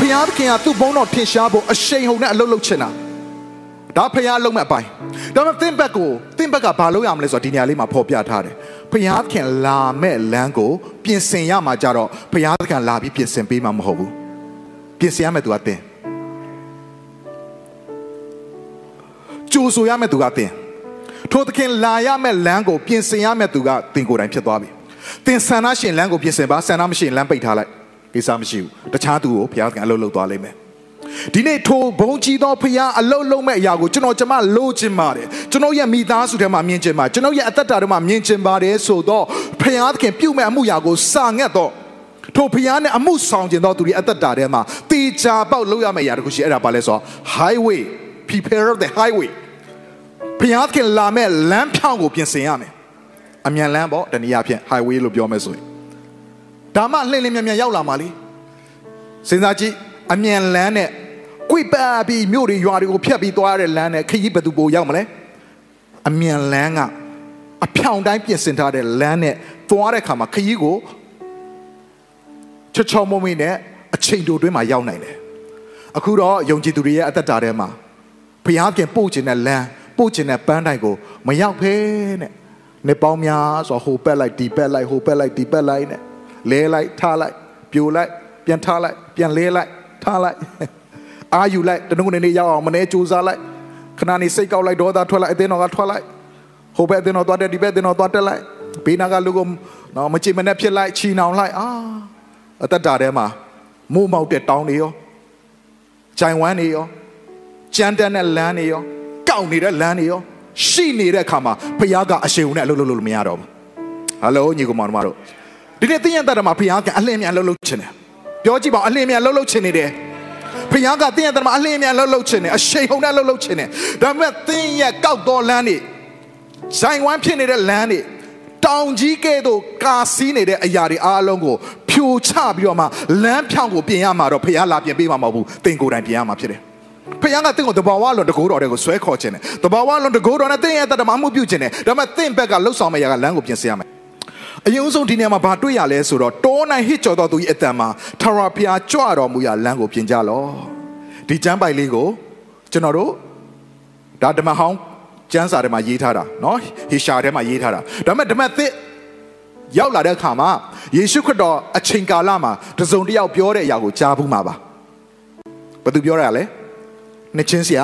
ဖျားသခင်ကသူ့ဘုန်းတော်ထင်ရှားဖို့အရှိန်ဟုန်နဲ့အလုပ်လုပ်ချင်တာဒါဖျားလုံးမဲ့အပိုင်းဒါပေမဲ့သင်ဘက်ကိုသင်ဘက်ကဘာလုပ်ရမလဲဆိုတော့ဒီနေရာလေးမှာဖော်ပြထားတယ်ဖျားသခင်လာမဲ့လမ်းကိုပြင်ဆင်ရမှာကြတော့ဖျားသခင်လာပြီးပြင်ဆင်ပေးမှာမဟုတ်ဘူးပြင်ဆင်ရမယ့်သူကသင်ကြိုးဆိုရမယ့်သူကသင်ထိုသခင်လာရမယ့်လမ်းကိုပြင်ဆင်ရမယ့်သူကသင်ကိုယ်တိုင်ဖြစ်သွားပြီသင်ဆန္ဒရှင်လမ်းကိုပြင်ဆင်ပါဆန္ဒမရှိရင်လမ်းပိတ်ထားလိုက် ကိစ္စမရှိဘူးတခြားသူကိုဘုရားသခင်အလုပ်လုပ်သွားလိမ့်မယ်ဒီနေ့ထိုဘုံကြီးသောဖခင်အလုံးလုံးမဲ့အရာကိုကျွန်တော်ကျမလိုချင်ပါတယ်ကျွန်တော်ရဲ့မိသားစုထဲမှာမြင်ချင်ပါကျွန်တော်ရဲ့အသက်တာထဲမှာမြင်ချင်ပါတယ်ဆိုတော့ဖခင်သခင်ပြုမဲ့အမှုရာကိုစာငတ်တော့ထိုဖခင်နဲ့အမှုဆောင်ကျင်တော့သူတွေအသက်တာထဲမှာတေချာပေါက်လုပ်ရမယ့်အရာတခုရှိအဲ့ဒါပါလဲဆိုတော့ highway prepare the highway ဖခင်သခင်လာမဲ့လမ်းဖြောင်းကိုပြင်ဆင်ရမယ်အမြန်လမ်းပေါ့တနည်းအားဖြင့် highway လို့ပြောမယ်ဆိုရင် ဒါမှလှည့်လင်းမြန်မြန်ရောက်လာမှာလေစဉ်းစားကြည့်အမြန်လမ်းနဲ့ကွိပတ်ပြီးမြို့တွေရွာတွေကိုဖျက်ပြီးသွားရတဲ့လမ်းနဲ့ခရီးဘယ်သူပိုရောက်မလဲအမြန်လမ်းကအဖြောင်တိုင်းပြင်ဆင်ထားတဲ့လမ်းနဲ့သွားတဲ့ခါမှာခရီးကိုချောချောမုံမင်းနဲ့အချိန်တိုတွင်းမှာရောက်နိုင်တယ်အခုတော့ယုံကြည်သူတွေရဲ့အသက်တာထဲမှာဘုရားခင်ပို့ခြင်းတဲ့လမ်းပို့ခြင်းတဲ့ပန်းတိုင်ကိုမရောက်ဖဲနဲ့နေပေါင်းများဆိုဟိုပက်လိုက်ဒီပက်လိုက်ဟိုပက်လိုက်ဒီပက်လိုက်နဲ့ လဲလိုက်ထားလိုက်ပြိုလိုက်ပြန်ထားလိုက်ပြန်လဲလိုက်ထားလိုက်အာယူလိုက်တနုံနေနေရောက်အောင်မနေကြိုးစားလိုက်ခဏနေစိတ်ကောက်လိုက်ဒေါသထွက်လိုက်အသင်းတော်ကထွက်လိုက်ဟိုဘက်အသင်းတော်သွားတက်ဒီဘက်အသင်းတော်သွားတက်လိုက်ဘေးနာကလူကနော်မချင်မနဲ့ဖြစ်လိုက်ချီနှောင်လိုက်အာအသက်တာထဲမှာမိုးမောက်တဲ့တောင်းတွေရောဂျိုင်ဝမ်းတွေရောကြမ်းတမ်းတဲ့လမ်းတွေရောကောက်နေတဲ့လမ်းတွေရောရှိနေတဲ့အခါမှာဖခင်ကအရှိန်နဲ့အလုပ်လုပ်လို့မရတော့ဘူးဟယ်လိုညီကောင်မတို့ ဒီနေ့တင်းရတဲ့မှာဖခင်ကအလင်းမြန်လှုပ်လှုပ်ချင်တယ်ပြောကြည့်ပါအလင်းမြန်လှုပ်လှုပ်ချင်နေတယ်ဖခင်ကတင်းရတဲ့မှာအလင်းမြန်လှုပ်လှုပ်ချင်တယ်အရှိန်ဟုန်နဲ့လှုပ်လှုပ်ချင်တယ်ဒါပေမဲ့တင်းရကောက်တော်လမ်းတွေဇိုင်ဝမ်းဖြစ်နေတဲ့လမ်းတွေတောင်ကြီးကဲ့သို့ကာစီးနေတဲ့အရာတွေအားလုံးကိုဖြိုချပြီးတော့မှလမ်းဖြောင်းကိုပြင်ရမှာတော့ဖခင်လာပြင်ပေးမှာမဟုတ်ဘူးတင်ကိုယ်တိုင်ပြင်ရမှာဖြစ်တယ်ဖခင်ကတင့်ကိုတဘာဝလွန်တကိုးတော်တွေကိုဆွဲခေါ်ခြင်းတယ်တဘာဝလွန်တကိုးတော်နဲ့တင့်ရဲ့တတမမှုပြုခြင်းတယ်ဒါပေမဲ့တင့်ဘက်ကလှုပ်ဆောင်မယ့်ရာကလမ်းကိုပြင်ဆင်ရမယ် အရင်ဆုံးဒီနေရာမှာဘာတွေ့ရလဲဆိုတော့တောနိုင်ဟစ်ကြော်တော်သူ၏အတန်မှာထာဝရဘုရားကြွတော်မူရာလမ်းကိုပြင်ကြလော့ဒီကျမ်းပိုက်လေးကိုကျွန်တော်တို့ဒါဓမ္မဟောင်းကျမ်းစာထဲမှာရေးထားတာเนาะဟေရှာထဲမှာရေးထားတာဒါပေမဲ့ဓမ္မသစ်ရောက်လာတဲ့အခါမှာယေရှုခရစ်တော်အချိန်ကာလမှာတစုံတစ်ယောက်ပြောတဲ့အရာကိုကြားဘူးမှာပါဘယ်သူပြောရလဲနှစ်ချင်းဆရာ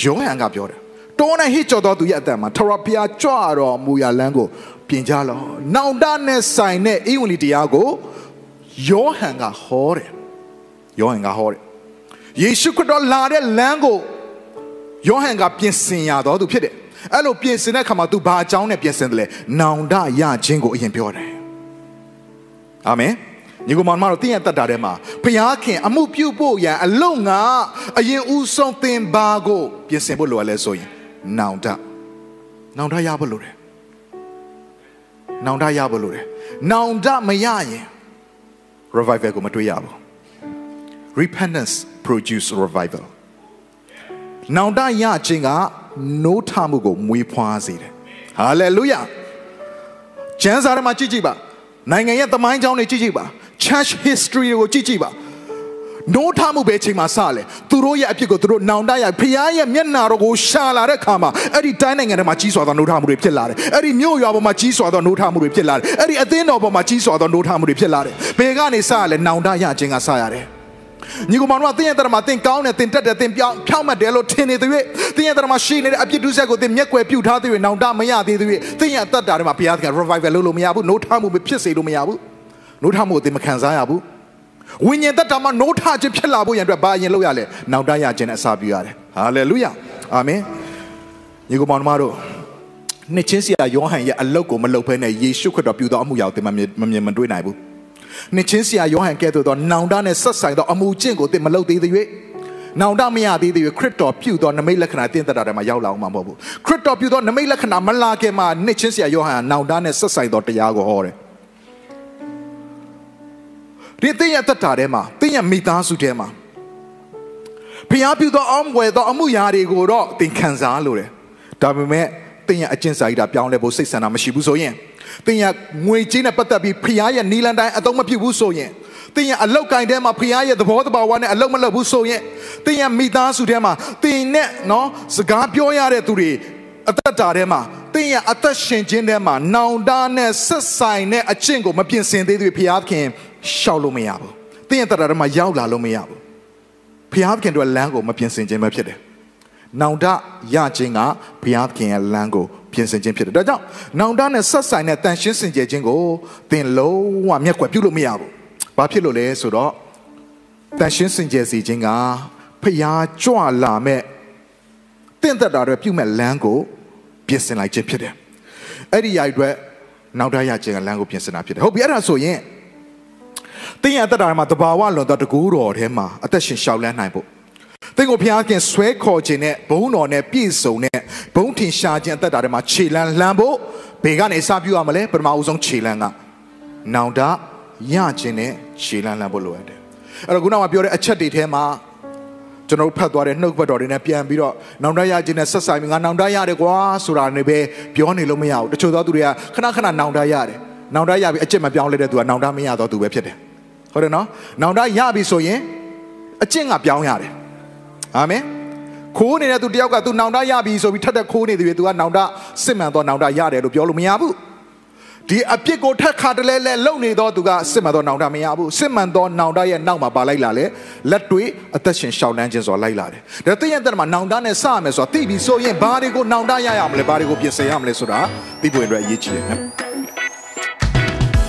ယောဟန်ကပြောတယ်တော၌ဟစ်ကြော်တော်သူရဲ့အတန်မှာထရဖျားကြွတော်မူရာလမ်းကို ပြင်ကြလော။နောင်တနဲ့ဆိုင်တဲ့အိဝင်လီတရားကိုယောဟန်ကဟောတယ်။ယောဟန်ကဟောတယ်။ယေရှုခရစ်တော်လာတဲ့လမ်းကိုယောဟန်ကပြင်ဆင်ရတော်သူဖြစ်တယ်။အဲ့လိုပြင်ဆင်တဲ့အခါမှာ तू ဘာအကြောင်းနဲ့ပြင်ဆင်တယ်လဲ။နောင်တရခြင်းကိုအရင်ပြောတယ်။အာမင်။ညီကောင်မတို့တင်းရတတ်တာထဲမှာဖခင် အမှုပြုဖို့ရန်အလုံငါအရင်ဦးဆုံးသင်ပါကိုပြင်ဆင်ဖို့လိုရလဲဆိုရင်နောင်တနောင်တရဖို့လိုတယ် နောင်တရဖို့လိုတယ်နောင်တမရရင် revival ကိုမတွေ့ရဘူး repentance produce revival နောင်တရခြင်းကနိုးထမှုကိုမွေးဖွားစေတယ် hallelujah ကျမ်းစာထဲမှာကြည့်ကြည့်ပါနိုင်ငံရဲ့သမိုင်းကြောင်းတွေကြည့်ကြည့်ပါ church history ကိုကြည့်ကြည့်ပါ နိုးထမှုပဲချိန်မှာစလဲသူတို့ရဲ့အဖြစ်ကိုသူတို့နောင်တရဖခင်ရဲ့မျက်နာတော်ကိုရှာလာတဲ့ခါမှာအဲ့ဒီတိုင်းနိုင်ငံထဲမှာကြီးစွာသောနိုးထမှုတွေဖြစ်လာတယ်အဲ့ဒီမြို့ရွာပေါ်မှာကြီးစွာသောနိုးထမှုတွေဖြစ်လာတယ်အဲ့ဒီအသင်းတော်ပေါ်မှာကြီးစွာသောနိုးထမှုတွေဖြစ်လာတယ်ဘယ်ကနေစရလဲနောင်တရခြင်းကစရတယ်ညီကောင်မတို့ကတင်းရဲ့တရမှာတင်းကောင်းတယ်တင်းတက်တယ်တင်းပြောင်းဖြောင်းမှတ်တယ်လို့ထင်နေသေး၍တင်းရဲ့တရမှာရှိနေတဲ့အပြစ်ဒုစက်ကိုတင်းမျက်ကွယ်ပြုတ်ထားသေး၍နောင်တမရသေးသေး၍တင်းရဲ့အသက်တာထဲမှာဘုရားသခင် revival လုပ်လို့မရဘူးနိုးထမှုမဖြစ်စေလို့မရဘူးနိုးထမှုကိုတင်းမခံစားရဘူး ဝိညာဉ်သက်တာမှာနိုးထခြင်းဖြစ်လာဖို့ရန်အတွက်ဘာအရင်လုပ်ရလဲနောက်တရခြင်းနဲ့အစာပြုရတယ်ဟာလေလုယာအာမင်ညီကောင်မတို့နှစ်ချင်းဆရာယောဟန်ရဲ့အလုတ်ကိုမလုပ်ဘဲနဲ့ယေရှုခရစ်တော်ပြုသောအမှုရာကိုသင်မမြင်မတွေ့နိုင်ဘူးနှစ်ချင်းဆရာယောဟန်ကဲ့သို့သောနောင်တနဲ့ဆက်ဆိုင်သောအမှုကျင့်ကိုသင်မလုပ်သေးသေး၍နောင်တမရသေးသေး၍ခရစ်တော်ပြုသောနမိတ်လက္ခဏာတင်သက်တာတွေမှာရောက်လာအောင်မှာမဟုတ်ဘူးခရစ်တော်ပြုသောနမိတ်လက္ခဏာမလာခင်မှာနှစ်ချင်းဆရာယောဟန်ကနောင်တနဲ့ဆက်ဆိုင်သောတရားကိုဟောတယ် ဒီတင်းရဲ့တက်တာထဲမှာတင်းရဲ့မိသားစုထဲမှာဖျားပြုသောအောင်းဝယ်သောအမှုရာတွေကိုတော့သင်ခံစားလို့တယ်ဒါပေမဲ့တင်းရဲ့အကျင့်စာရိတ္တပြောင်းလဲဖို့စိတ်ဆန္ဒမရှိဘူးဆိုရင်တင်းရဲ့ငွေကြေးနဲ့ပတ်သက်ပြီးဖျားရဲ့နီလန်တိုင်းအသုံးမပြုဘူးဆိုရင်တင်းရဲ့အလောက်ကင်ထဲမှာဖျားရဲ့သဘောတဘာဝနဲ့အလောက်မလောက်ဘူးဆိုရင်တင်းရဲ့မိသားစုထဲမှာတင်းနဲ့နော်စကားပြောရတဲ့သူတွေအသက်တာထဲမှာတင်းရဲ့အသက်ရှင်ခြင်းထဲမှာနောင်တနဲ့ဆက်ဆိုင်တဲ့အကျင့်ကိုမပြင်ဆင်သေးသေးဖျားခင် ရှောက်လို့မရဘူးတင်းရဲ့တတာထဲမှာရောက်လာလို့မရဘူးဖျားခင်တို့လမ်းကိုမပြင်ဆင်ခြင်းပဲဖြစ်တယ်နောင်တရခြင်းကဘုရားသခင်ရဲ့လမ်းကိုပြင်ဆင်ခြင်းဖြစ်တယ်။ဒါကြောင့်နောင်တနဲ့ဆက်ဆိုင်တဲ့တန်ရှင်းစင်ကြယ်ခြင်းကိုသင်လုံးဝမျက်ကွယ်ပြုလို့မရဘူး။ဘာဖြစ်လို့လဲဆိုတော့တန်ရှင်းစင်ကြယ်စီခြင်းကဖျားကြွလာမဲ့တင့်သက်တာတွေပြုမဲ့လမ်းကိုပြင်ဆင်လိုက်ခြင်းဖြစ်တယ်။အဲ့ဒီရိုက်အတွက်နောင်တရခြင်းကလမ်းကိုပြင်ဆင်တာဖြစ်တယ်။ဟုတ်ပြီအဲ့ဒါဆိုရင် တင်းရဲ့အသက်တာမှာတဘာဝလွန်သောတကူတော်ထဲမှာအသက်ရှင်ရှောက်လန်းနိုင်ဖို့သင်ကိုဘုရားခင်ဆွဲခေါ်ခြင်းနဲ့ဘုံတော်နဲ့ပြည့်စုံတဲ့ဘုံထင်ရှားခြင်းအသက်တာထဲမှာခြေလန်းလှမ်းဖို့ဘေကနေစပြုရမလဲပထမဦးဆုံးခြေလန်းကနောင်တရခြင်းနဲ့ခြေလန်းလှမ်းဖို့လိုအပ်တယ်အဲ့တော့ခုနကပြောတဲ့အချက်တွေထဲမှာကျွန်တော်ဖတ်သွားတဲ့နှုတ်ဘတ်တော်တွေနဲ့ပြန်ပြီးတော့နောင်တရခြင်းနဲ့ဆက်ဆိုင်ပြီးငါနောင်တရတယ်ကွာဆိုတာနေပဲပြောနေလို့မရဘူးတချို့သောသူတွေကခဏခဏနောင်တရတယ်နောင်တရပြီးအကျင့်မပြောင်းလဲတဲ့သူကနောင်တမရတော့သူပဲဖြစ်တယ် ဟုတ်တယ်နော်နောင်တရပြီဆိုရင်အကျင့်ကပြောင်းရတယ်အာမင်ခိုးနေတဲ့သူတယောက်ကသူနောင်တရပြီဆိုပြီးထက်တဲ့ခိုးနေတယ်ပြီသူကနောင်တစစ်မှန်သောနောင်တရတယ်လို့ပြောလို့မရဘူးဒီအပြစ်ကိုထက်ခါတလဲလဲလုံနေတော့သူကစစ်မှန်သောနောင်တမရဘူးစစ်မှန်သောနောင်တရဲ့နောက်မှာပါလိုက်လာလေလက်တွေအသက်ရှင်ရှောင်လန်းခြင်းဆိုလိုက်လာတယ်ဒါသိရင်တဲ့မှာနောင်တနဲ့စရမယ်ဆိုတာသိပြီဆိုရင်ဘာတွေကိုနောင်တရရမလဲဘာတွေကိုပြင်ဆင်ရမလဲဆိုတာသိဖို့အတွက်အရေးကြီးတယ်နော်